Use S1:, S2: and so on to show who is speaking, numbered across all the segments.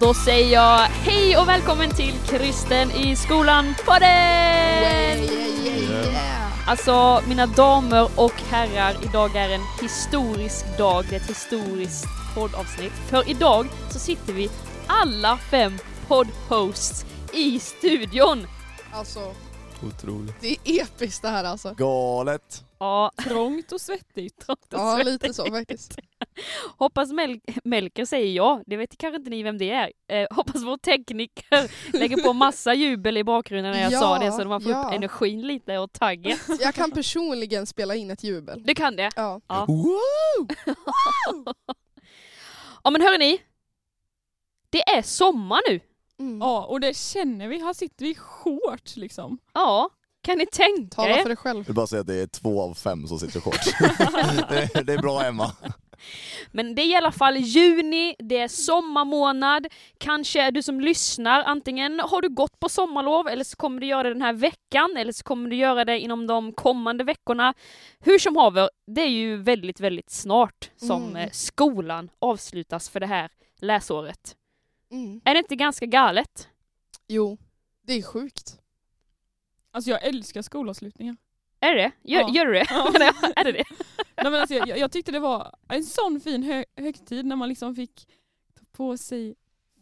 S1: Då säger jag hej och välkommen till Kristen i skolan på det! Alltså mina damer och herrar, idag är en historisk dag, det är ett historiskt poddavsnitt. För idag så sitter vi alla fem poddhosts i studion.
S2: Alltså,
S3: Otroligt.
S2: det är episkt det här alltså.
S3: Galet.
S1: Ja,
S4: Trångt och svettigt.
S2: Ja, lite så faktiskt.
S1: hoppas Mel Melker säger ja, det vet kanske inte ni vem det är. Eh, hoppas vår tekniker lägger på massa jubel i bakgrunden när jag
S2: Ja,
S1: sa det så man får
S2: ja.
S1: upp energin lite och tagget.
S2: Jag kan personligen spela in ett jubel.
S1: Du kan det?
S2: Ja.
S1: Ja.
S3: Wow!
S1: Ja men hörni, det är sommar nu.
S2: Mm.
S4: Ja, och det känner vi. Här sitter vi shorts liksom.
S1: Ja, kan ni tänka
S2: Tala
S1: er?
S2: för dig själv.
S3: Jag vill bara säga att det är två av fem som sitter shorts. det, är, det är bra Emma.
S1: Men det är i alla fall juni, det är sommarmånad. Kanske är du som lyssnar, antingen har du gått på sommarlov eller så kommer du göra det den här veckan eller så kommer du göra det inom de kommande veckorna. Hur som haver, det är ju väldigt, väldigt snart som
S2: Mm.
S1: eh, skolan avslutas för det här läsåret.
S2: Mm.
S1: Är det inte ganska galet?
S2: Jo, det är sjukt.
S4: Alltså jag älskar skolavslutningar.
S1: Är det Gör,
S4: Ja.
S1: gör du det?
S4: Ja.
S1: är det det?
S4: Nej, men alltså, jag, jag tyckte det var en sån fin hö högtid när man liksom fick ta på sig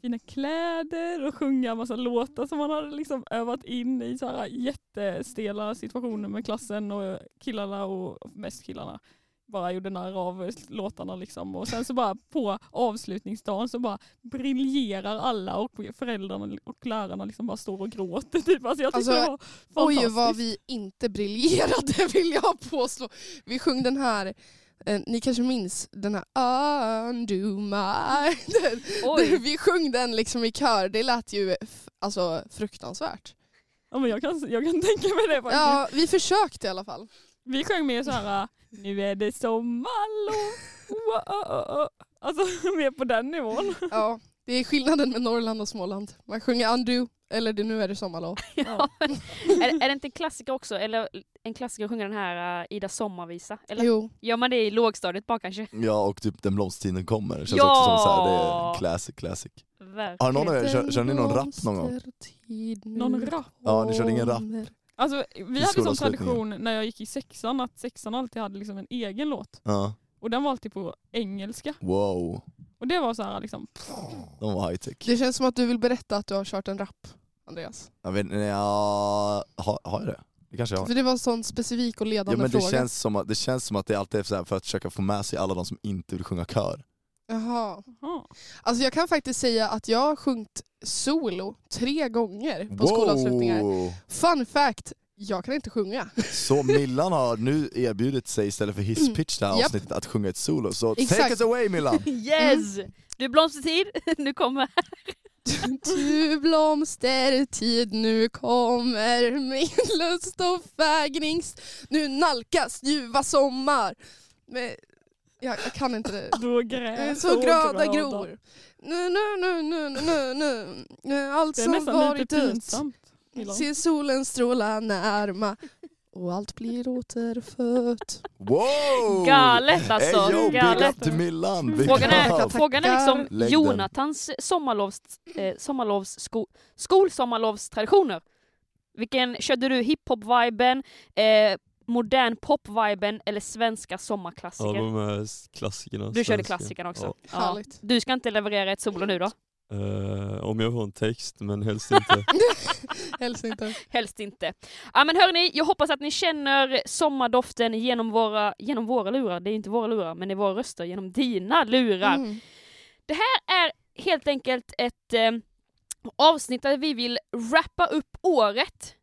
S4: fina kläder och sjunga massa låtar som man hade liksom övat in i så här jättestela situationer med klassen och killarna och mest killarna bara gjorde narr av låtarna liksom och sen så bara på avslutningsdagen så bara briljerar alla och föräldrarna och lärarna liksom bara står och gråter typ. Alltså jag tyckte
S2: Alltså,
S4: det var
S2: Oj
S4: fantastiskt.
S2: vad vi inte briljerade vill jag påstå. Vi sjöng den här, eh, ni kanske minns den här Undo my...
S1: Oj.
S2: vi sjöng den liksom i kör, det lät ju alltså, fruktansvärt.
S4: Ja, men jag, kan, jag kan tänka mig det faktiskt.
S2: Ja, vi försökte i alla fall.
S4: Vi sjöng mer såhär, nu är det sommarlov. Wow. Alltså mer på den nivån.
S2: Ja, det är skillnaden med Norrland och Småland. Man sjunger undo, eller det, nu är det sommarlov.
S1: Ja. är, är det inte en klassiker också? Eller en klassiker att sjunga den här uh, Ida sommarvisa? Eller
S2: Jo,
S1: gör man det i lågstadiet bara kanske?
S3: Ja och typ Den blomstertiden kommer. Det känns
S1: Ja!
S3: också som så här, det är classic classic.
S1: Verkligen.
S3: Har någon av er, kör, kör ni någon rap någon gång?
S4: Någon rap.
S3: Ja, ni körde ingen rap.
S4: Alltså, vi hade sån tradition när jag gick i sexan att sexan alltid hade liksom en egen låt.
S3: Ja.
S4: Och den var alltid på engelska.
S3: Wow,
S4: Och det var så här liksom,
S3: de var high tech.
S2: Det känns som att du vill berätta att du har kört en rap, Andreas.
S3: Jag vet, ja, har, har jag det? Det kanske jag har.
S2: För det var en sån specifik och
S3: Ja
S2: ledande
S3: men det
S2: fråga.
S3: känns, som att, det känns som att det alltid är så här för att försöka få med sig alla de som inte vill sjunga kör.
S2: Jaha.
S4: aha.
S2: Alltså jag kan faktiskt säga att jag har sjungit solo tre gånger på skolavslutningar.
S3: Wow.
S2: Fun fact, jag kan inte sjunga.
S3: Så Millan har nu erbjudit sig istället för hisspitch det här
S2: Japp.
S3: avsnittet att sjunga ett solo. Så
S2: Exakt.
S3: take us away Millan!
S1: Yes! Du blomstertid, nu kommer
S2: Du blomstertid, nu kommer min lust och fägnings. Nu nalkas ljuva sommar. Men jag, jag kan inte det.
S4: Då gräs
S2: Så
S4: och
S2: gröda gror. Nu, nu, nu, nu, nu, nu, nu. Allt
S4: Det är
S2: som
S4: nästan
S2: varit
S4: lite
S2: dött.
S4: pinsamt. Milan.
S2: Se solen stråla närma och allt blir återfött.
S3: Wow!
S1: galet alltså.
S3: Hey yo, big
S1: galet.
S3: up till Millan! Big
S1: Frågan är,
S3: up.
S1: frågan är liksom
S3: Lägg den.
S1: Jonathans sommarlovs, eh, sommarlovs sko, skolsommarlovstraditioner. Vilken, körde du hiphop-viben, eh, modern pop-viben eller svenska
S5: Ja,
S1: sommarklassiker?
S5: de är klassikerna.
S1: du körde klassikerna också?
S5: Ja.
S1: Ja.
S2: Härligt.
S1: Du ska inte leverera ett solo nu då?
S5: Eh, om jag får en text, men helst inte.
S2: Helst inte.
S1: Helst inte. Ja men hörni, jag hoppas att ni känner sommardoften genom våra, genom våra lurar. Det är inte våra lurar, men det är våra röster genom dina lurar.
S2: Mm.
S1: är helt enkelt ett eh, avsnitt där vi vill wrappa upp året.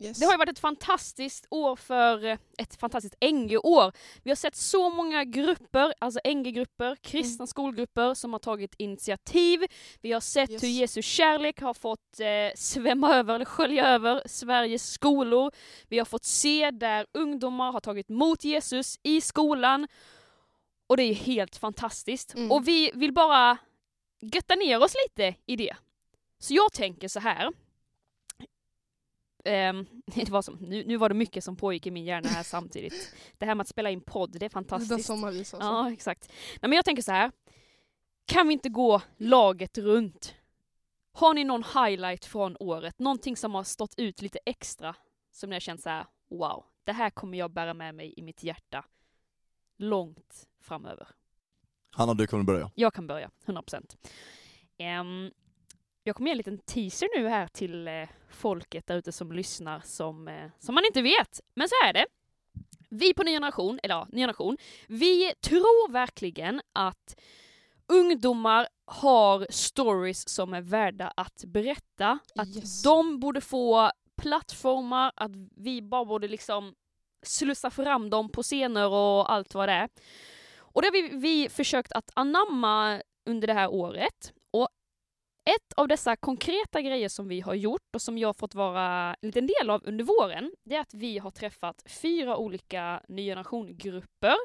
S2: Yes.
S1: Det har ju varit ett fantastiskt år för eh, ett fantastiskt NG-år. Vi har sett så många grupper, alltså NG-grupper, kristna skolgrupper som har tagit initiativ. Vi har sett
S2: Yes.
S1: hur Jesu kärlek har fått eh, svämma över, eller skölja över Sveriges skolor. Vi har fått se där ungdomar har tagit emot Jesus i skolan. Och det är helt fantastiskt.
S2: Mm.
S1: Och vi vill bara götta ner oss lite i det. Så jag tänker så här. Ehm, det var som, nu, nu var det mycket som pågick i min hjärna här samtidigt. Det här med att spela in podd, det är
S2: Det där
S1: fantastiskt.
S2: sommarvis alltså.
S1: Ja, exakt. Nej, men jag tänker så här. kan vi inte gå laget runt? Har ni någon highlight från året? Någonting som har stått ut lite extra? Som ni har känt så här, wow, det här kommer jag bära med mig i mitt hjärta långt framöver.
S3: Hanna du kommer börja.
S1: Jag kan börja, 100%. Um, jag kommer ge en liten teaser nu här till eh, folket där ute som lyssnar som, eh, som man inte vet. Men så är det. Vi på Ny Generation, eller ja, Ny Generation, vi tror verkligen att ungdomar har stories som är värda att berätta. Att
S2: Yes.
S1: de borde få plattformar, att vi bara borde liksom slussa fram dem på scener och allt vad det är. Och det har vi, vi försökt att anamma under det här året. Ett av dessa konkreta grejer som vi har gjort och som jag fått vara en liten del av under våren, det är att vi har träffat fyra olika ny generation-grupper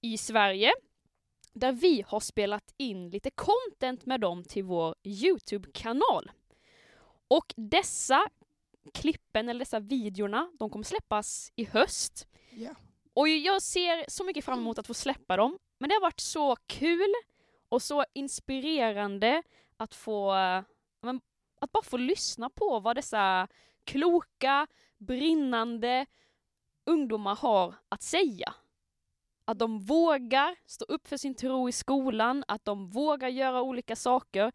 S1: i Sverige där vi har spelat in lite content med dem till vår Youtube-kanal. Och dessa klippen, eller dessa videorna, de kommer släppas i höst.
S2: Ja.
S1: Och jag ser så mycket fram emot att få släppa dem. Men det har varit så kul och så inspirerande att få, men, att bara få lyssna på vad dessa kloka, brinnande ungdomar har att säga. Att de vågar stå upp för sin tro i skolan, att de vågar göra olika saker.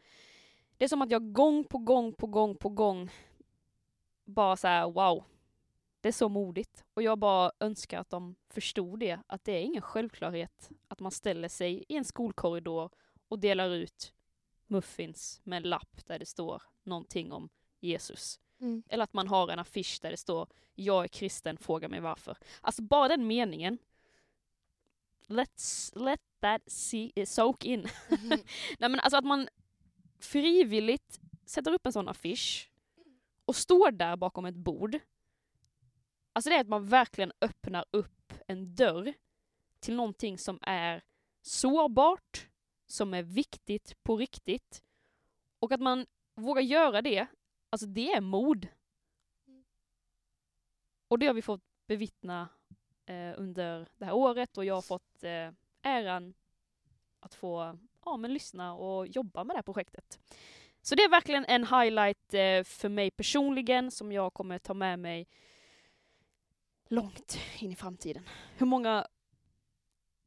S1: Det är som att jag gång på gång på gång på gång bara så här: wow, det är så modigt. Och jag bara önskar att de förstod det, att det är ingen självklarhet att man ställer sig i en skolkorridor och delar ut muffins med en lapp där det står någonting om Jesus.
S2: Mm.
S1: Eller att man har en affisch där det står “Jag är kristen, fråga mig varför”. Alltså bara den meningen. Let's let that see, eh, soak in. Nej men alltså att man frivilligt sätter upp en sån affisch och står där bakom ett bord. Alltså det är att man verkligen öppnar upp en dörr till någonting som är sårbart, som är viktigt på riktigt. Och att man vågar göra det, alltså det är mod. Och det har vi fått bevittna eh, under det här året och jag har fått eh, äran att få ja, men lyssna och jobba med det här projektet. Så det är verkligen en highlight eh, för mig personligen som jag kommer ta med mig långt in i framtiden. Hur många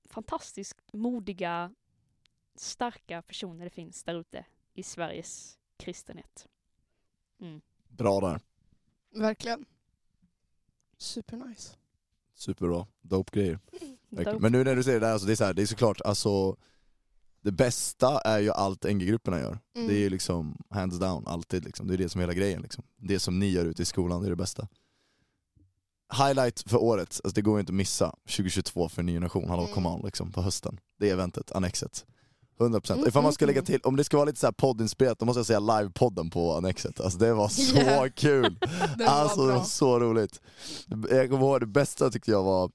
S1: fantastiskt modiga, starka personer det finns där ute i Sveriges kristenhet. Mm.
S3: Bra där.
S2: Verkligen. Supernice.
S3: Superbra. Dope grejer.
S1: Dope.
S3: Men nu när du säger det där, alltså det är så här, det är såklart, alltså det bästa är ju allt NG-grupperna gör.
S2: Mm.
S3: Det är ju liksom hands down, alltid liksom. Det är det som är hela grejen liksom. Det som ni gör ute i skolan, det är det bästa. Highlight för året, alltså det går ju inte att missa. 2022 för en ny generation, hallå
S2: Mm.
S3: come on liksom, på hösten. Det är eventet, Annexet. 100%.
S2: Mm,
S3: Ifall man ska
S2: mm,
S3: lägga till, om det ska vara lite så här poddinspirerat, då måste jag säga livepodden på Annexet. Alltså det var så
S2: Yeah.
S3: kul!
S2: Den
S3: Alltså
S2: var
S3: det var så roligt. Jag kommer ihåg det bästa tyckte jag var,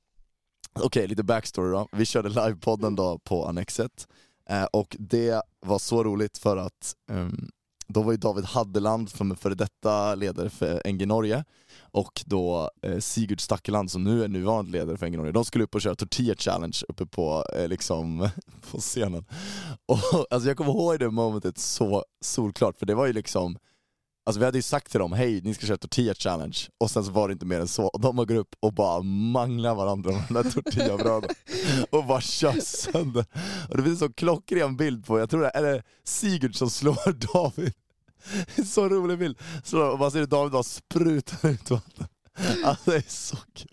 S3: okej lite backstory då. Vi körde livepodden då på Annexet, eh, och det var så roligt för att ehm, då var ju David Haddeland, som är före detta ledare för NG Norge, och då eh, Sigurd Stackeland som nu är nuvarande ledare för NG Norge, de skulle upp och köra Tortilla Challenge uppe på, eh, liksom, på scenen. Och, alltså jag kommer ihåg det momentet så solklart, för det var ju liksom Alltså vi hade ju sagt till dem, hej ni ska köra tortilla challenge, och sen så var det inte mer än så, och de går upp och bara manglar varandra med de där tortillabröden och bara kör sönder. Och det finns en så klockren bild på, jag tror det är Sigurd som slår David. Så rolig bild. Så, man ser hur David bara sprutar ut vatten. Alltså det är så kul.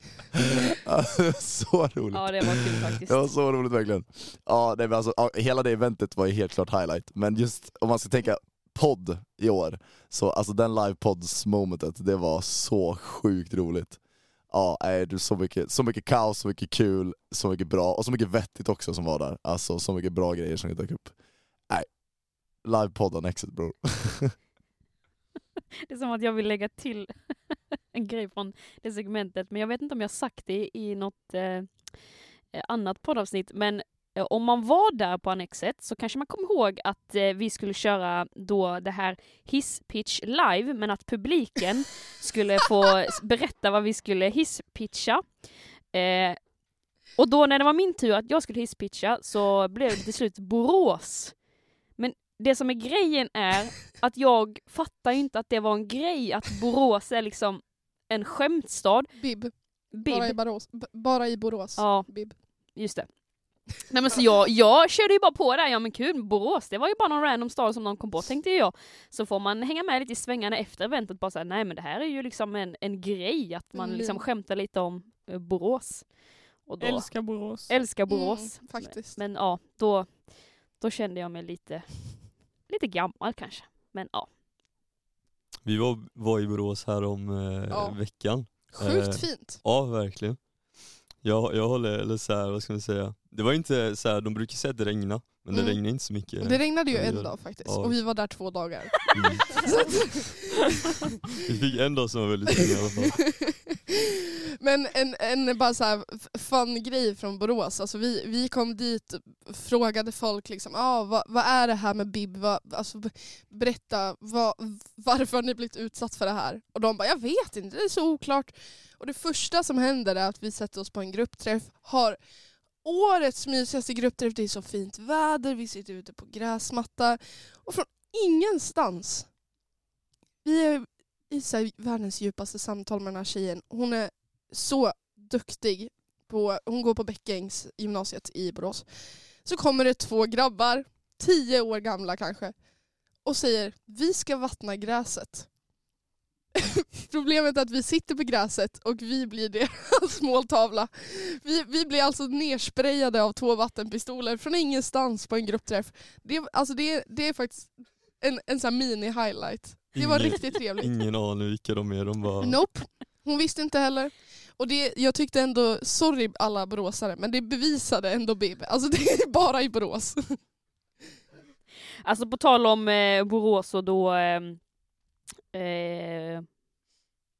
S3: Alltså, det är så roligt.
S1: Ja, det var kul faktiskt.
S3: Det var så roligt verkligen. Ja, nej, men alltså, hela det eventet var ju helt klart highlight, men just om man ska tänka podd i år, så alltså den livepods momentet, det var så sjukt roligt. Ja, nej, det så mycket, så mycket kaos, så mycket kul, så mycket bra, och så mycket vettigt också som var där. Alltså så mycket bra grejer som dök upp. Nej, livepodden exit bror.
S1: Det är som att jag vill lägga till en grej från det segmentet, men jag vet inte om jag sagt det i något eh, eh annat poddavsnitt, men om man var där på Annexet så kanske man kommer ihåg att eh, vi skulle köra då det här hisspitch live, men att publiken skulle få berätta vad vi skulle hisspitcha. Eh, och då när det var min tur att jag skulle hisspitcha så blev det till slut Borås. det som är grejen är att jag fattar inte att det var en grej att Borås är liksom en skämtstad.
S2: Bib.
S1: Bib.
S2: Bara i, Borås. B- bara i Borås.
S1: Ja,
S2: Bib.
S1: just det. Nej men så jag, jag körde ju bara på där, ja men kul, Borås, det var ju bara någon random stad som någon kom på tänkte jag. Så får man hänga med lite i svängarna efter eventet bara säga nej men det här är ju liksom en, en grej, att man
S2: Mm.
S1: liksom skämtar lite om eh, Borås. Och då,
S4: Älskar Borås.
S1: älskar Borås.
S2: Mm, faktiskt.
S1: Men ja, då, då kände jag mig lite, lite gammal kanske. Men ja.
S5: Vi var, var i Borås här om eh,
S2: Ja.
S5: veckan.
S2: Sjukt
S5: eh,
S2: fint.
S5: Ja, verkligen. Jag, jag håller, eller så här, vad ska man säga, det var inte så här, de brukar säga att det regnar, men det
S2: Mm.
S5: regnar inte så mycket.
S2: Det regnade ju en dag faktiskt.
S5: ja.
S2: Och vi var där två dagar.
S5: Mm. Vi fick en dag som var väldigt fin i alla fall.
S2: Men en, en bara så här fun grej från Borås. Alltså vi, vi kom dit och frågade folk liksom, ah, vad, vad är det här med bib? Vad, alltså, berätta, vad, varför har ni blivit utsatt för det här? Och de bara, jag vet inte, det är så oklart. Och det första som händer är att vi sätter oss på en gruppträff, har årets mysigaste gruppträff, det är så fint väder, vi sitter ute på gräsmatta. Och från ingenstans, vi är i så världens djupaste samtal med den här tjejen. Hon är så duktig. På, hon går på Bäckängs gymnasiet i Borås. Så kommer det två grabbar, tio år gamla kanske, och säger vi ska vattna gräset. Problemet är att vi sitter på gräset och vi blir deras måltavla. Vi, vi blir alltså nersprayade av två vattenpistoler från ingenstans på en gruppträff. Det, alltså det, det är faktiskt en, en sån här mini-highlight. Det var
S5: Ingen-
S2: riktigt trevligt.
S5: Ingen aning vilka de är, de bara...
S2: Nope, hon visste inte heller. Och det, jag tyckte ändå, sorry alla boråsare, men det bevisade ändå Bib. Alltså det är bara i Borås.
S1: Alltså på tal om eh, Borås och då... ehm, Eh,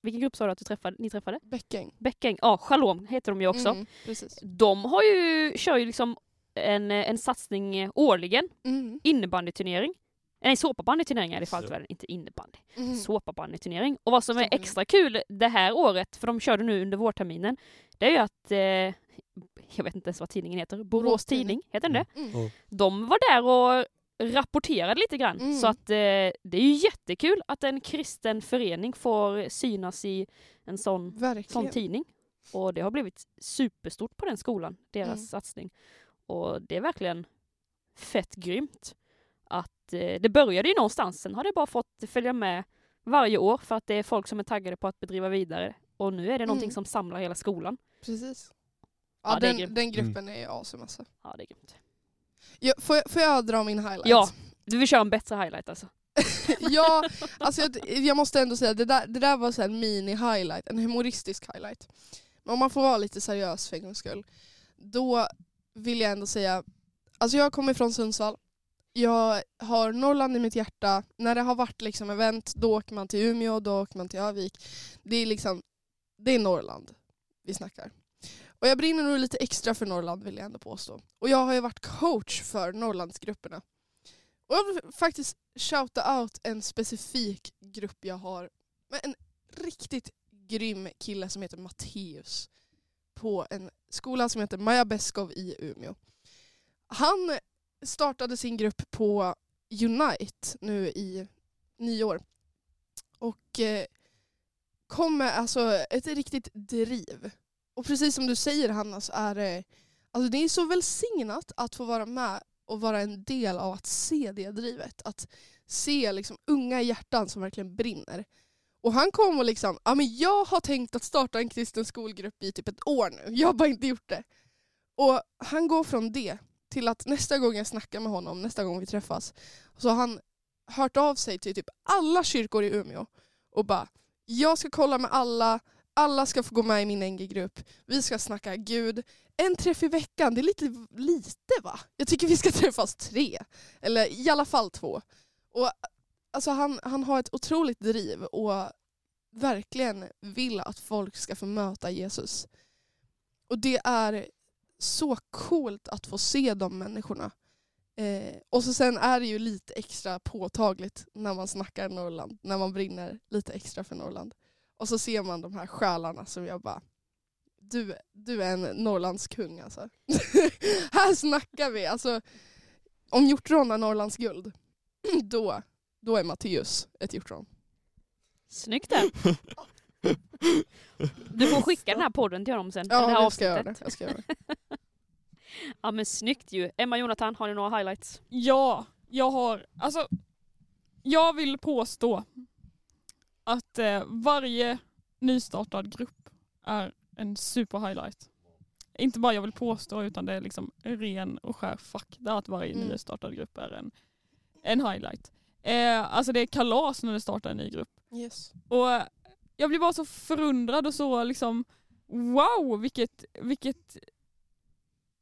S1: vilken grupp sa du att du träffade, ni träffade?
S2: Bäckäng.
S1: Bäckäng, ja Shalom heter de ju också.
S2: Mm, precis.
S1: De har ju, kör ju liksom en, en satsning årligen,
S2: Mm,
S1: innebandyturnering. Nej, såpabandyturnering är det i fallet väl, inte innebandy.
S2: mm.
S1: Såpabandyturnering. Och vad som är extra kul det här året, för de körde nu under vårterminen, det är ju att, eh, jag vet inte ens vad tidningen heter, Borås Tidning. heter den det?
S2: Mm.
S1: De var där och rapporterade lite grann.
S2: Mm.
S1: Så att eh, det är ju jättekul att en kristen förening får synas i en sån, sån tidning. Och det har blivit superstort på den skolan, deras
S2: Mm.
S1: satsning. Och det är verkligen fett grymt. Att eh, det började ju någonstans, sen har det bara fått följa med varje år för att det är folk som är taggade på att bedriva vidare. Och nu är det någonting
S2: Mm.
S1: som samlar hela skolan.
S2: Precis.
S1: Ja,
S2: Ja, den, den gruppen är awesome alltså.
S1: Ja, det är grymt.
S2: Ja, får, jag, får jag dra min highlight?
S1: Ja. Du vill köra en bättre highlight alltså?
S2: ja, alltså jag, jag måste ändå säga det där, det där var så en mini-highlight, en humoristisk highlight. Men om man får vara lite seriös för en gångs skull, då vill jag ändå säga, alltså jag kommer från Sundsvall, jag har Norrland i mitt hjärta, när det har varit liksom event då åker man till Umeå, då åker man till Övik. Det är liksom, det är Norrland vi snackar. Och jag brinner nog lite extra för Norrland vill jag ändå påstå. Och jag har ju varit coach för Norrlandsgrupperna. Och jag vill faktiskt shouta out en specifik grupp jag har med en riktigt grym kille som heter Matteus på en skola som heter Maja Beskov i Umeå. Han startade sin grupp på Unite nu i nyår och eh, kom med alltså ett riktigt driv. Och precis som du säger Hanna så är det, alltså det är så välsignat att få vara med och vara en del av att se det drivet. Att se liksom unga hjärtan som verkligen brinner. Och han kom och liksom, ja men jag har tänkt att starta en kristen skolgrupp i typ ett år nu, jag har bara inte gjort det. Och han går från det till att nästa gång jag snackar med honom, nästa gång vi träffas, så har han hört av sig till typ alla kyrkor i Umeå och bara, jag ska kolla med alla, alla ska få gå med i min NG-grupp, vi ska snacka Gud, en träff i veckan, det är lite lite va? Jag tycker vi ska träffas tre, eller i alla fall två. Och alltså han, han har ett otroligt driv och verkligen vill att folk ska få möta Jesus. Och det är så coolt att få se de människorna. Eh, och så sen är det ju lite extra påtagligt när man snackar Norrland, när man brinner lite extra för Norrland. Och så ser man de här själarna som jag bara, du, du är en Norrlandskung alltså. här snackar vi, alltså om hjortron är Norrlands guld, då, då är Matteus ett hjortron.
S1: Snyggt där. Du får skicka den här podden till honom sen. det här
S2: Ja, jag ska göra det. Jag ska göra det.
S1: Ja men snyggt ju. Emma Jonathan, har ni några highlights?
S4: Ja, jag har, alltså jag vill påstå att eh, varje nystartad grupp är en super highlight. Inte bara jag vill påstå utan det är liksom ren och skär fakta att varje
S2: Mm.
S4: nystartad grupp är en, en highlight. Eh, alltså det är kalas när det startar en ny grupp.
S2: Yes.
S4: Och jag blir bara så förundrad och så liksom wow vilket, vilket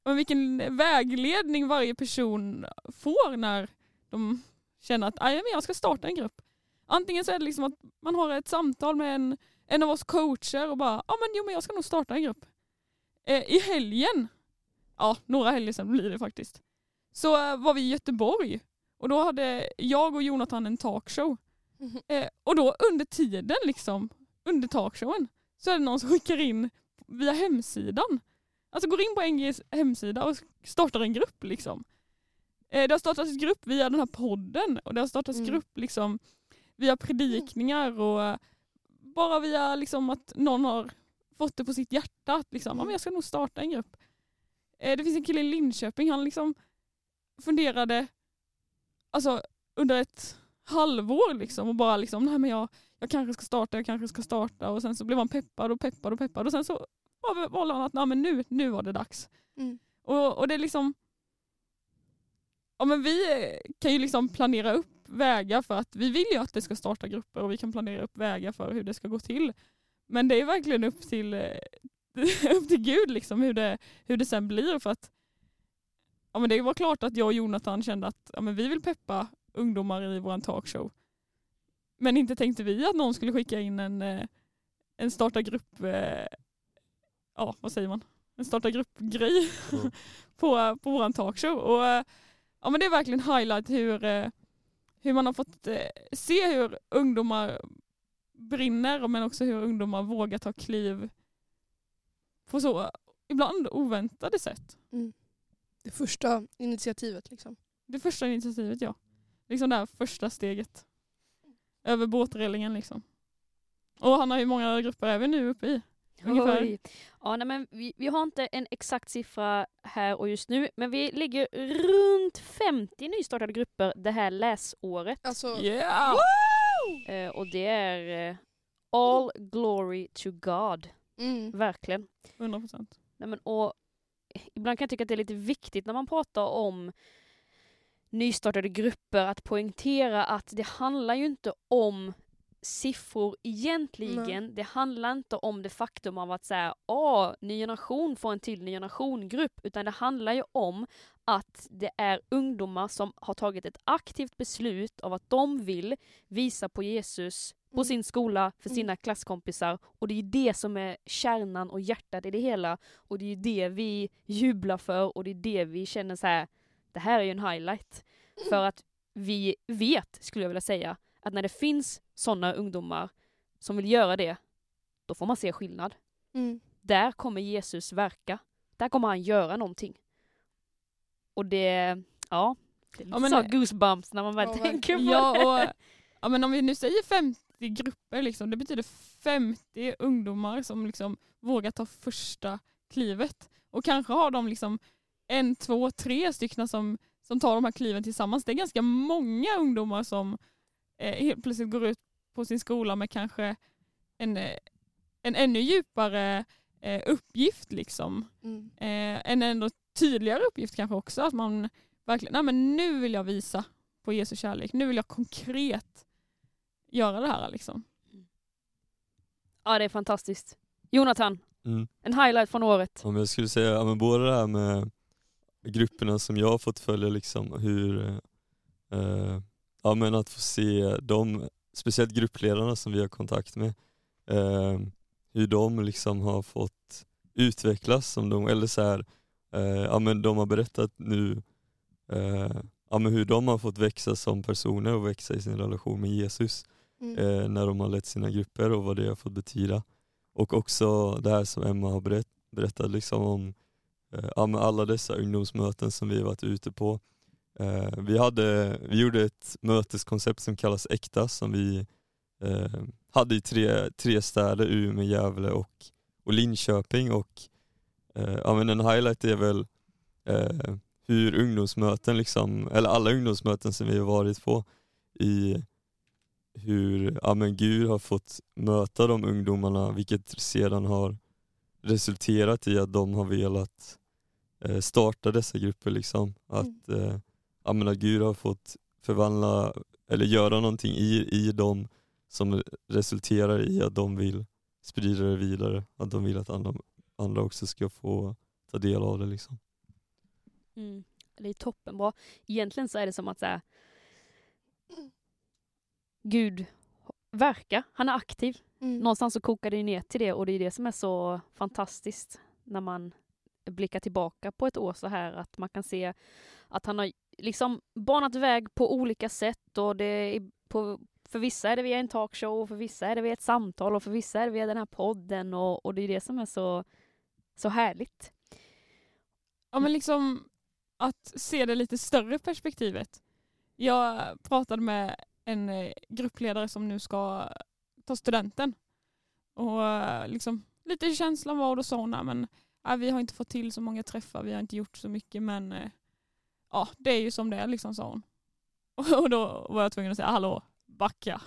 S4: men vilken vägledning varje person får när de känner att "Aj, men jag ska starta en grupp. Antingen så är det liksom att man har ett samtal med en, en av oss coacher och bara ja men jo men jag ska nog starta en grupp. Eh, I helgen, ja några helger sedan blir det faktiskt, så eh, var vi i Göteborg och då hade jag och Jonathan en talkshow. Eh, och då under tiden, liksom, under talkshowen, så är det någon som skickar in via hemsidan. Alltså går in på NGs hemsida och startar en grupp. liksom. Eh, det har startats grupp via den här podden och det har startats
S2: Mm.
S4: grupp liksom, via predikningar och bara via liksom, att någon har fått det på sitt hjärta att liksom, ja, men jag ska nog starta en grupp. Eh, det finns en kille i Linköping, han liksom funderade alltså, under ett halvår liksom och bara liksom, nej men jag, jag kanske ska starta, jag kanske ska starta och sen så blev han peppad och peppad och peppad och sen så valde han att nej, men nu, nu var det dags.
S2: Mm.
S4: Och, och det är liksom, ja men vi kan ju liksom planera upp vägar för att vi vill ju att det ska starta grupper och vi kan planera upp vägar för hur det ska gå till. Men det är verkligen upp till, eh, upp till Gud liksom hur det, hur det sen blir för att ja, men det var klart att jag och Jonathan kände att ja, men vi vill peppa ungdomar i vår talkshow. Men inte tänkte vi att någon skulle skicka in en, eh, en starta grupp, eh, ja vad säger man, en starta grupp-grej
S5: Mm.
S4: på, på vår talkshow. Och, ja, men det är verkligen highlight hur, hur man har fått eh, se hur ungdomar brinner men också hur ungdomar vågar ta kliv på så ibland oväntade sätt.
S2: Det första initiativet liksom.
S4: Det första initiativet ja. Liksom det här första steget. Över båträlingen liksom. Och han har ju många grupper är vi nu uppe i. Ungefär.
S1: Oj. Ja, nej, men vi, vi har inte en exakt siffra här och just nu, men vi ligger runt 50 nystartade grupper det här läsåret.
S2: Alltså,
S4: Yeah!
S1: Eh, och det är eh, all glory to God,
S2: mm.
S1: verkligen.
S4: 100 procent.
S1: Nej, men, och ibland kan jag tycka att det är lite viktigt när man pratar om nystartade grupper att poängtera att det handlar ju inte om siffror egentligen. Det handlar inte om det faktum av att säga åh, ny generation får en till ny generation-grupp, utan det handlar ju om att det är ungdomar som har tagit ett aktivt beslut av att de vill visa på Jesus på
S2: Mm.
S1: sin skola, för
S2: Mm.
S1: sina klasskompisar. Och det är det som är kärnan och hjärtat i det hela. Och det är det vi jublar för och det är det vi känner så här. det här är ju en highlight. För att vi vet, skulle jag vilja säga, att när det finns sådana ungdomar som vill göra det, då får man se skillnad.
S2: Mm.
S1: Där kommer Jesus verka. Där kommer han göra någonting. Och det, ja, det är lite
S4: Ja, men-
S1: så goosebumps när man väl
S2: Ja,
S1: tänker på
S4: Ja,
S1: det.
S4: och, ja, men om vi nu säger 50 grupper, liksom, det betyder 50 ungdomar som liksom vågar ta första klivet. Och kanske har de liksom en, två, tre stycken som, som tar de här kliven tillsammans. Det är ganska många ungdomar som helt plötsligt går ut på sin skola med kanske en, eh, en ännu djupare eh, uppgift. Liksom.
S2: Mm.
S4: Eh, en ändå tydligare uppgift kanske också. Att man verkligen, nej men nu vill jag visa på Jesu kärlek. Nu vill jag konkret göra det här liksom.
S1: Ja, det är fantastiskt. Jonathan,
S5: Mm.
S1: en highlight från året.
S5: Om jag skulle säga, ja, men både det här med grupperna som jag har fått följa, liksom, hur, eh, ja men att få se dem, speciellt gruppledarna som vi har kontakt med, eh, hur de liksom har fått utvecklas, som de, eller så här, eh, ja men de har berättat nu, eh, ja men hur de har fått växa som personer och växa i sin relation med Jesus
S2: Mm.
S5: eh, när de har lett sina grupper och vad det har fått betyda. Och också det här som Emma har berätt, berättat liksom om eh, ja, men alla dessa ungdomsmöten som vi har varit ute på. Eh, vi, hade, vi gjorde ett möteskoncept som kallas Äkta som vi eh, hade i tre, tre städer, Umeå, Gävle och, och Linköping. Och, eh, ja, men en highlight är väl hur ungdomsmöten, liksom, eller alla ungdomsmöten som vi har varit på, i hur ja, men Gud har fått möta de ungdomarna vilket sedan har resulterat i att de har velat eh, starta dessa grupper. Liksom. Att, mm. eh, ja, men att Gud har fått förvandla eller göra någonting i, i dem som resulterar i att de vill sprida det vidare. Att de vill att andra, andra också ska få ta del av det. Liksom.
S1: Mm. Det är toppenbra. Egentligen så är det som att så här, Gud verkar, han är aktiv. Mm. Någonstans så kokar det ner till det och det är det som är så fantastiskt när man blickar tillbaka på ett år så här att man kan se att han har liksom banat väg på olika sätt och det är på, för vissa är det via en talkshow, och för vissa är det via ett samtal och för vissa är det via den här podden och, och det är det som är så, så härligt.
S4: Ja men liksom att se det lite större perspektivet. Jag pratade med en eh, gruppledare som nu ska ta studenten. Och eh, liksom, lite känslan var då sa hon, men äh, vi har inte fått till så många träffar, vi har inte gjort så mycket men äh, ja det är ju som det är liksom sa hon. Och då var jag tvungen att säga hallå, backa.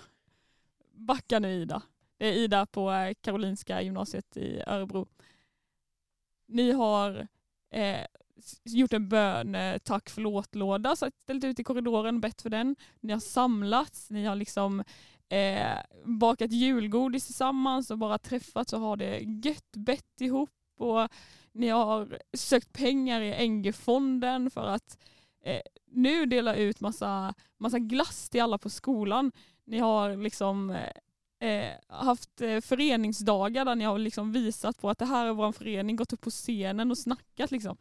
S4: Backa nu Ida. Det är Ida på eh, Karolinska gymnasiet i Örebro. Ni har eh, gjort en bön eh, tack förlåt-låda, ställt ut i korridoren, bett för den. Ni har samlats, ni har liksom eh, bakat julgodis tillsammans och bara träffats och har det gött, bett ihop och ni har sökt pengar i NG-fonden för att eh, nu dela ut massa, massa glass till alla på skolan. Ni har liksom eh, eh haft eh, föreningsdagar där ni har liksom visat på att det här är vår förening, gått upp på scenen och snackat. Liksom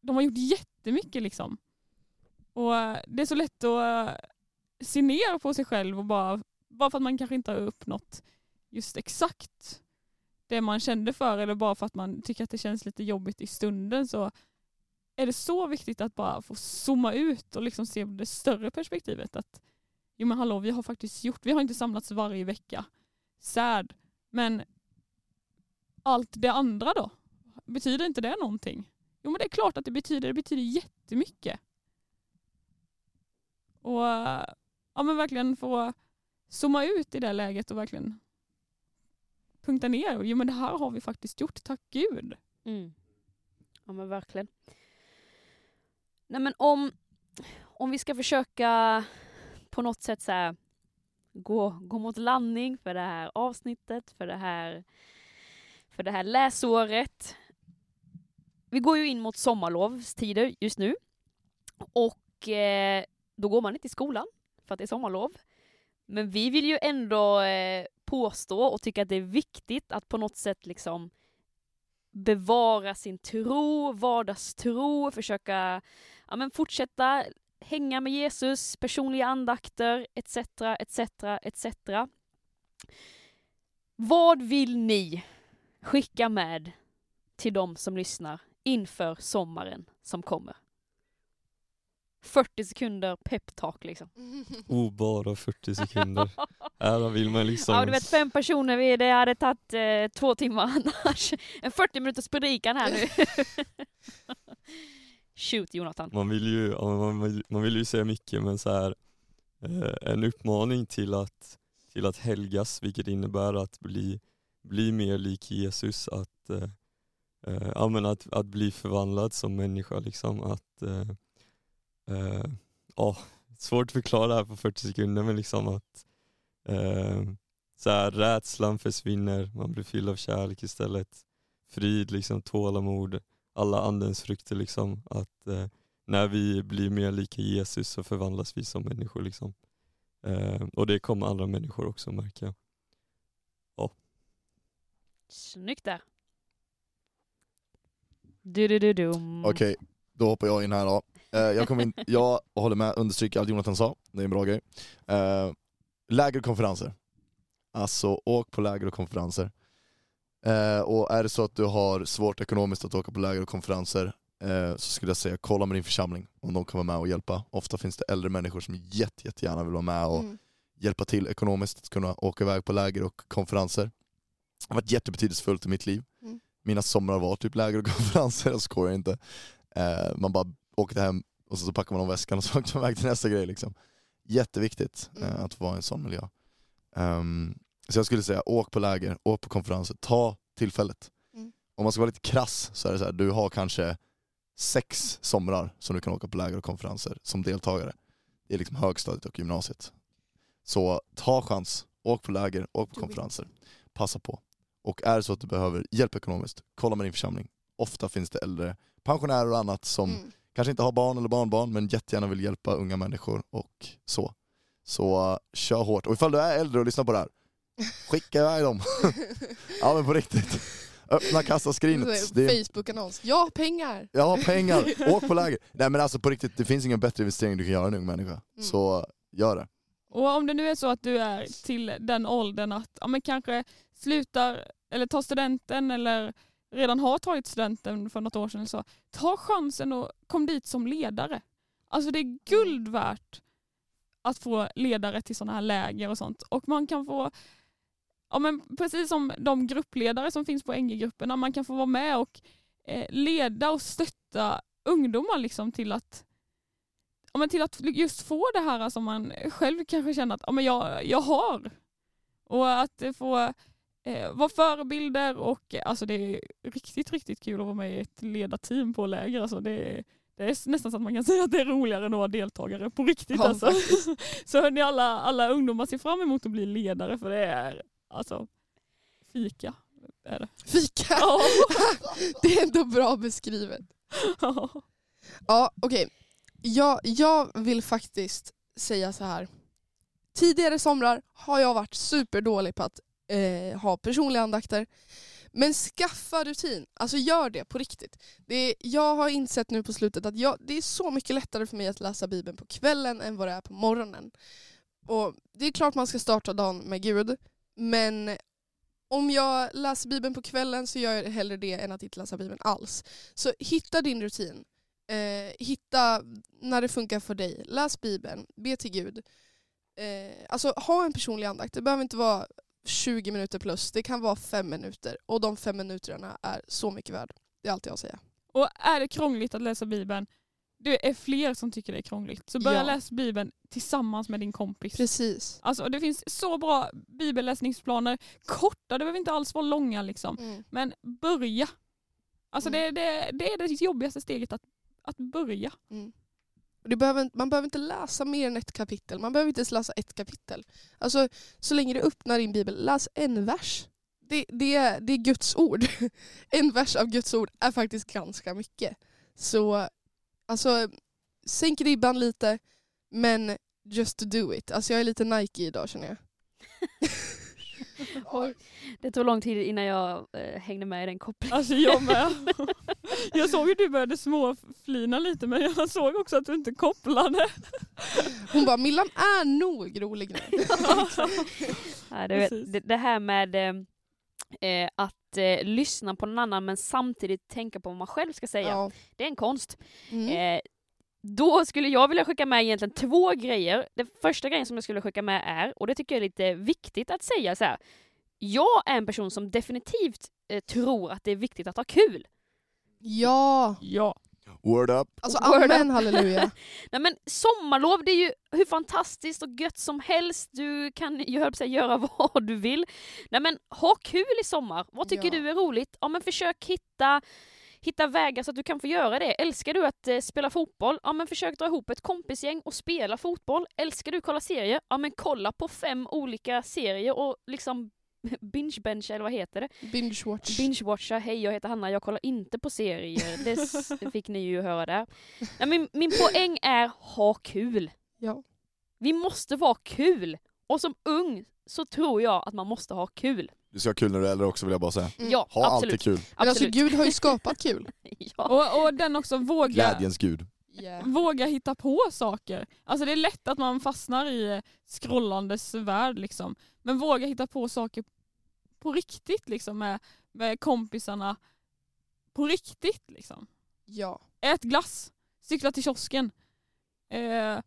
S4: de har gjort jättemycket liksom. Och eh, det är så lätt att se ner på sig själv och bara, bara för att man kanske inte har uppnått just exakt det man kände för eller bara för att man tycker att det känns lite jobbigt i stunden så är det så viktigt att bara få zooma ut och liksom se det större perspektivet. Att jo men hallå, vi har faktiskt gjort, vi har inte samlats varje vecka. Sad. Men allt det andra då? Betyder inte det någonting? Jo men det är klart att det betyder, det betyder jättemycket. Och ja men verkligen få zooma ut i det läget och verkligen punkta ner. Jo men det här har vi faktiskt gjort, tack gud.
S1: Mm. Ja men verkligen. Nej men om, om vi ska försöka på något sätt så här, gå, gå mot landning för det här avsnittet, för det här, för det här läsåret vi går ju in mot sommarlovstider just nu. Och eh, då går man inte i skolan för att det är sommarlov. Men vi vill ju ändå eh, påstå och tycka att det är viktigt att på något sätt liksom bevara sin tro, vardagstro, försöka ja, men fortsätta hänga med Jesus, personliga andakter etc. etc. etc. Vad vill ni skicka med till de som lyssnar inför sommaren som kommer. 40 sekunder peptalk liksom.
S5: Oh, bara 40 sekunder. Här vill man liksom...
S1: Ja du vet fem personer, det hade tagit eh, två timmar annars. En 40 minuters predikan här nu. Shoot Jonathan.
S5: Man vill ju, man vill, man vill ju säga mycket men så här eh, en uppmaning till att, till att helgas, vilket innebär att bli, bli mer lik Jesus, att eh, eh men att, att bli förvandlad som människa. Liksom. Att, eh, oh, svårt att förklara det här på 40 sekunder men liksom att eh, så här, rädslan försvinner, man blir fylld av kärlek istället. Frid, liksom, tålamod, alla andens frukter. Liksom. Att, eh, när vi blir mer lika Jesus så förvandlas vi som människor. Liksom. Eh, och det kommer andra människor också märka. Ja.
S1: Snyggt där. Okej,
S3: okay, då hoppar jag in här då. Uh, jag, in, jag håller med, understryker allt Jonathan sa, det är en bra grej. Uh, läger och konferenser. Alltså åk på läger och konferenser. Uh, och är det så att du har svårt ekonomiskt att åka på läger och konferenser, eh, så skulle jag säga kolla med din församling om de kan vara med och hjälpa. Ofta finns det äldre människor som jätte, jättegärna vill vara med och
S2: Mm.
S3: hjälpa till ekonomiskt att kunna åka iväg på läger och konferenser. Det har varit jättebetydelsefullt i mitt liv.
S2: Mm.
S3: Mina somrar var typ läger och konferenser, jag skojar inte. Eh, man bara åkte hem och så, så packar man om väskan och så åkte man iväg till nästa grej. Liksom. Jätteviktigt eh,
S2: Mm.
S3: att få vara i en sån miljö. Ehm, så jag skulle säga, åk på läger, åk på konferenser, ta tillfället.
S2: Mm.
S3: Om man ska vara lite krass så är det så här, du har kanske sex somrar som du kan åka på läger och konferenser som deltagare. Det är liksom högstadiet och gymnasiet. Så ta chans, åk på läger, åk på konferenser. Passa på. Och är det så att du behöver hjälp ekonomiskt, kolla med din församling. Ofta finns det äldre pensionärer och annat som
S2: Mm.
S3: kanske inte har barn eller barnbarn men jättegärna vill hjälpa unga människor och så. Så uh, kör hårt. Och ifall du är äldre och lyssnar på det här, skicka iväg dem. ja men på riktigt. Öppna kassaskrinet.
S2: Facebook-annons. Ja, pengar!
S3: jag har pengar, åk på läger. Nej men alltså på riktigt, det finns ingen bättre investering du kan göra en ung människa.
S2: Mm.
S3: Så gör det.
S4: Och om det nu är så att du är till den åldern att ja, men kanske slutar eller tar studenten eller redan har tagit studenten för något år sedan eller så. Ta chansen och kom dit som ledare. Alltså det är guld värt att få ledare till sådana här läger och sånt. Och man kan få, ja men precis som de gruppledare som finns på NG-grupperna, man kan få vara med och eh, leda och stötta ungdomar liksom till att ja, men till att just få det här som man själv kanske känner att ja, men jag, jag har. Och att få eh, vara förebilder och alltså det är riktigt, riktigt kul att vara med i ett ledarteam på läger. Alltså det, är, det är nästan så att man kan säga att det är roligare än att vara deltagare på riktigt.
S2: Ja,
S4: alltså. Så ni alla, alla ungdomar ser fram emot att bli ledare för det är alltså fika. Är det.
S2: Fika!
S4: Ja.
S2: Det är ändå bra beskrivet. Ja, okej. Jag, jag vill faktiskt säga så här. Tidigare somrar har jag varit superdålig på att eh, ha personliga andakter. Men skaffa rutin. Alltså gör det på riktigt. Det är, jag har insett nu på slutet att jag, det är så mycket lättare för mig att läsa Bibeln på kvällen än vad det är på morgonen. Och Det är klart man ska starta dagen med Gud, men om jag läser Bibeln på kvällen så gör jag hellre det än att inte läsa Bibeln alls. Så hitta din rutin. Eh, hitta när det funkar för dig. Läs Bibeln, be till Gud. Eh, alltså ha en personlig andakt. Det behöver inte vara 20 minuter plus. Det kan vara fem minuter. Och de fem minuterna är så mycket värd. Det är allt jag har att säga.
S4: Och är det krångligt att läsa Bibeln, det är fler som tycker det är krångligt. Så börja
S2: Ja.
S4: läsa Bibeln tillsammans med din kompis.
S2: Precis.
S4: Alltså det finns så bra bibelläsningsplaner, korta, det behöver inte alls vara långa liksom.
S2: Mm.
S4: Men börja. Alltså
S2: Mm.
S4: det, det, det är det jobbigaste steget att, att börja.
S2: Mm. Behöver, man behöver inte läsa mer än ett kapitel. Man behöver inte ens läsa ett kapitel. Alltså, så länge du öppnar din bibel, läs en vers. Det, det, det är Guds ord. En vers av Guds ord är faktiskt ganska mycket. Så alltså, sänk ribban lite, men just do it. Alltså jag är lite Nike idag känner jag.
S1: Oj, det tog lång tid innan jag eh, hängde med i den kopplingen.
S4: Alltså jag med. Jag såg ju du började småflina lite men jag såg också att du inte kopplade.
S2: Hon bara, Millan är nog rolig nu.
S1: Ja, du vet, det, det här med eh, eh, att eh, lyssna på någon annan men samtidigt tänka på vad man själv ska säga.
S2: Ja.
S1: Det är en konst.
S2: Mm.
S1: Eh, då skulle jag vilja skicka med egentligen två grejer. Den första grejen som jag skulle skicka med är, och det tycker jag är lite viktigt att säga så här. Jag är en person som definitivt eh, tror att det är viktigt att ha kul.
S2: ja,
S4: Ja.
S3: Word up.
S2: alltså
S1: Word
S2: amen halleluja.
S1: Nej men sommarlov det är ju hur fantastiskt och gött som helst. Du kan ju höll att göra vad du vill. Nej men ha kul i sommar. Vad tycker
S2: Ja.
S1: du är roligt? Ja men försök hitta Hitta vägar så att du kan få göra det. Älskar du att eh, spela fotboll? Ja men försök dra ihop ett kompisgäng och spela fotboll. Älskar du kolla serier? Ja men kolla på fem olika serier och liksom binge-bencha eller vad heter det?
S2: Binge-watch.
S1: Binge-watcha, hej jag heter Hanna, jag kollar inte på serier. Det fick ni ju höra där. Nej, min, min poäng är ha kul.
S2: Ja.
S1: Vi måste vara kul. Och som ung så tror jag att man måste ha kul.
S3: Du ska ha kul när du är äldre också vill jag bara säga.
S2: Mm.
S1: Ja,
S3: Ha
S1: absolut.
S3: alltid kul.
S2: Men alltså. Gud har ju skapat kul.
S1: ja.
S4: Och, och den också våga,
S3: Glädjens gud.
S2: Yeah.
S4: våga hitta på saker. Alltså det är lätt att man fastnar i scrollandes värld liksom. Men våga hitta på saker på riktigt liksom med, med kompisarna. På riktigt liksom.
S2: Ja.
S4: ät glass, cykla till kiosken, eh,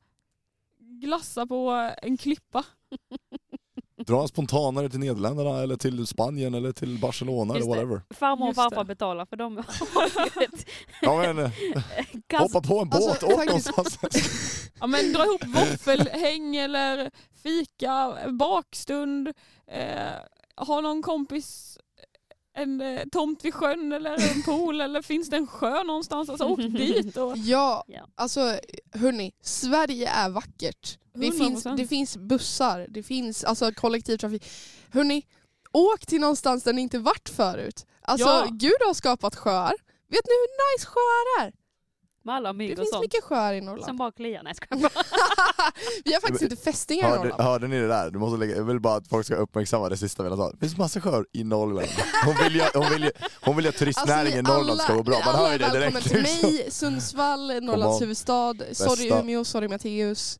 S4: glassa på en klippa.
S3: Dra spontanare till Nederländerna eller till Spanien eller till Barcelona
S1: Just
S3: eller
S1: det.
S3: whatever.
S1: Farmor och farfar betalar för de har ju ett
S3: Ja, men, eh,
S1: ganska
S3: hoppa på en båt
S2: Alltså,
S3: och
S2: faktiskt-
S3: någonstans.
S4: Ja men dra ihop våffelhäng eller fika, bakstund, eh, ha någon kompis en eh, tomt vid sjön eller en pool eller finns det en sjö någonstans? Alltså åk dit och
S2: Ja,
S1: Ja.
S2: alltså hörni, Sverige är vackert. Det finns,
S4: 100%.
S2: det finns bussar, det finns alltså, kollektivtrafik. Hörni, åk till någonstans där ni inte varit förut. Alltså
S4: Ja.
S2: Gud har skapat sjöar. Vet ni hur nice sjöar är?
S1: Med alla
S2: Det
S1: mygg och
S2: finns
S1: sånt.
S2: mycket sjöar i
S1: Som
S2: Norrland.
S1: bara kliar. Nej, jag.
S2: Vi har faktiskt inte fästingar i Norrland.
S3: hörde ni det där? Du måste lägga, jag vill bara att folk ska uppmärksamma det sista vi sagt. Det finns massa sjöar i Norrland. Hon vill ju, hon vill ju, hon vill ju att turistnäringen i
S2: Alltså, ni
S3: Norrland ska gå bra. Man hör ju det
S2: välkommen
S3: direkt.
S2: till mig, Sundsvall, Norrlands huvudstad. Sorry. Umeå, sorry Matteus.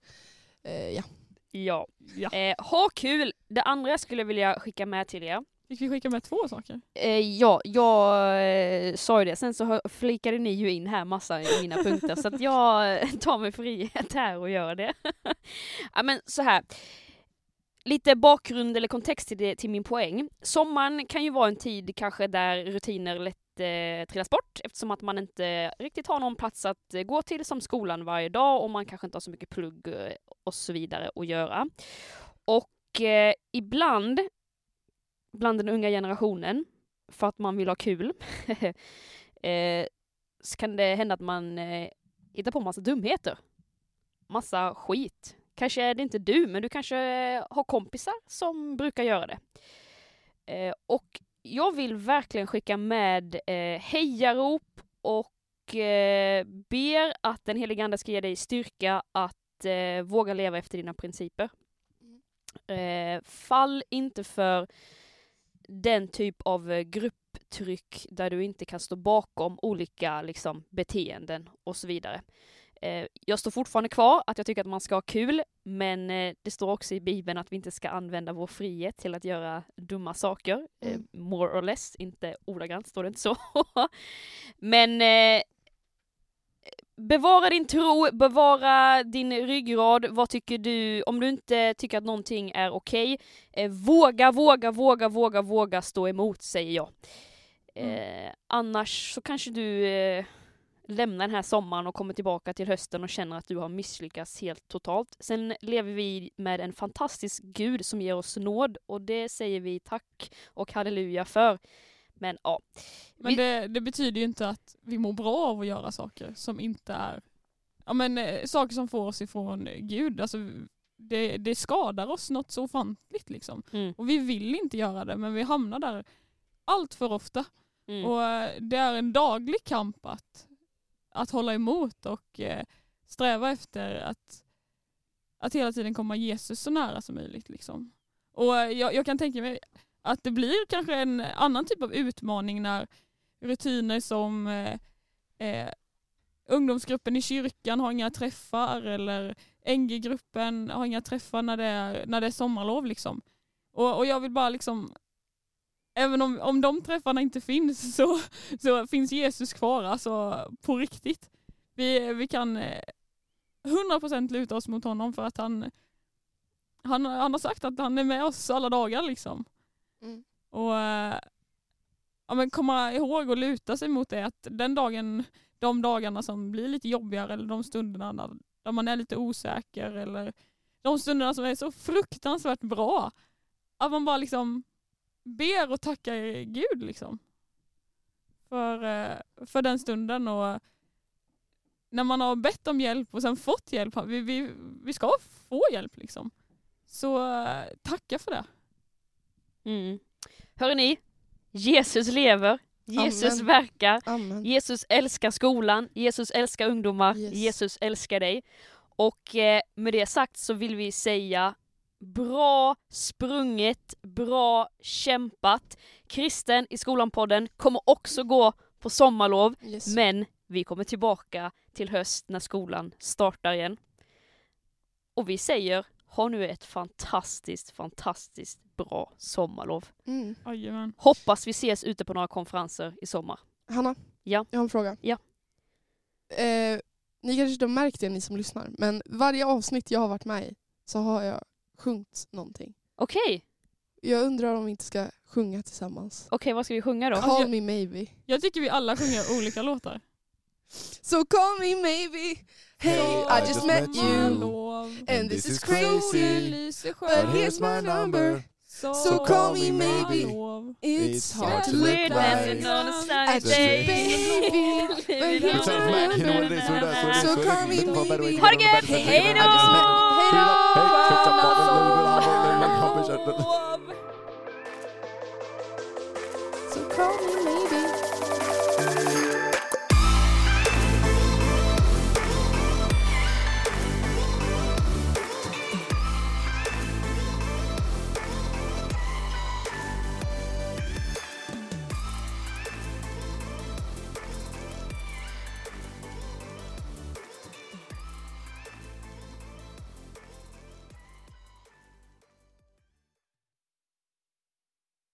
S2: Eh, ja.
S1: Ja.
S4: ja.
S1: Eh, ha kul! Det andra jag skulle vilja skicka med till er.
S4: Fick vi skicka med två saker?
S1: Eh, ja, jag eh, sa ju det. Sen så flikade ni ju in här massa i mina punkter så att jag eh, tar mig frihet här och gör det. ja, men så här. Lite bakgrund eller kontext till, det, till min poäng. Sommaren kan ju vara en tid kanske där rutiner lätt eh, trillas bort eftersom att man inte riktigt har någon plats att eh, gå till som skolan varje dag och man kanske inte har så mycket plugg eh, och så vidare att göra. Och eh, ibland bland den unga generationen för att man vill ha kul eh, så kan det hända att man eh, hittar på massa dumheter. Massa skit. Kanske är det inte du, men du kanske har kompisar som brukar göra det. Eh, och jag vill verkligen skicka med eh, hejarop och eh, ber att den helige Ande ska ge dig styrka att eh, våga leva efter dina principer. Eh, fall inte för den typ av eh, grupptryck där du inte kan stå bakom olika liksom, beteenden och så vidare. Eh, jag står fortfarande kvar att jag tycker att man ska ha kul, men eh, det står också i Bibeln att vi inte ska använda vår frihet till att göra dumma saker. Eh,
S2: Mm.
S1: more or less, inte ordagrant står det inte så. men bevara din tro, bevara din ryggrad. Vad tycker du? Om du inte tycker att någonting är okej, eh, våga, våga, våga, våga, våga stå emot, säger jag. Eh, annars så kanske du eh, lämnar den här sommaren och kommer tillbaka till hösten och känner att du har misslyckats helt totalt. Sen lever vi med en fantastisk Gud som ger oss nåd och det säger vi tack och halleluja för. Men ja,
S4: Men det, det betyder ju inte att vi mår bra av att göra saker som inte är ja, men, eh, saker som får oss ifrån Gud. Alltså, det, det skadar oss något så ofantligt liksom.
S1: mm,
S4: Och vi vill inte göra det men vi hamnar där allt för ofta.
S1: mm,
S4: Och eh, det är en daglig kamp att, att hålla emot och eh, sträva efter att, att hela tiden komma Jesus så nära som möjligt. Liksom. Och eh, jag, jag kan tänka mig att det blir kanske en annan typ av utmaning när rutiner som eh, eh, ungdomsgruppen i kyrkan har inga träffar eller NG-gruppen har inga träffar när det är, när det är sommarlov. Liksom. Och, och jag vill bara liksom Även om, om de träffarna inte finns så, så finns Jesus kvar, alltså på riktigt. Vi, vi kan eh, 100% luta oss mot honom för att han, han, han har sagt att han är med oss alla dagar liksom.
S2: Mm.
S4: Och eh, ja, men komma ihåg och luta sig mot det att den dagen, de dagarna som blir lite jobbigare eller de stunderna när, där man är lite osäker eller de stunderna som är så fruktansvärt bra. Att man bara liksom ber och tackar Gud liksom. För, eh, för den stunden och när man har bett om hjälp och sen fått hjälp, vi, vi, vi ska få hjälp liksom. Så eh, tacka för det
S1: mm. Hör ni? Jesus lever. Jesus
S2: Amen.
S1: verkar.
S2: Amen.
S1: Jesus älskar skolan, Jesus älskar ungdomar,
S2: Yes.
S1: Jesus älskar dig. Och eh, med det sagt så vill vi säga bra sprunget, bra kämpat. Kristen i skolan-podden kommer också gå på sommarlov,
S2: Yes.
S1: men vi kommer tillbaka till höst när skolan startar igen. Och vi säger, ha nu ett fantastiskt, fantastiskt bra sommarlov.
S2: Mm.
S1: Hoppas vi ses ute på några konferenser i sommar.
S2: Hanna,
S1: Ja.
S2: jag har en fråga.
S1: Ja.
S2: eh, ni kanske inte har märkt det ni som lyssnar, men varje avsnitt jag har varit med i så har jag sjungit någonting.
S1: Okej,
S2: Jag undrar om vi inte ska sjunga tillsammans.
S1: okej vad ska vi sjunga då?
S2: Call me maybe.
S4: Jag tycker vi alla sjunger olika låtar.
S2: So call me maybe. Hey, hey I, I, just, just met, met, you.
S4: And,
S2: and this, this, is crazy. But here's my number.
S4: So, so
S2: call me maybe. It's hard to look like
S1: a
S2: baby.
S3: So
S2: call me maybe.
S1: Ha det gött! Hej då!
S2: Hej! So call me maybe.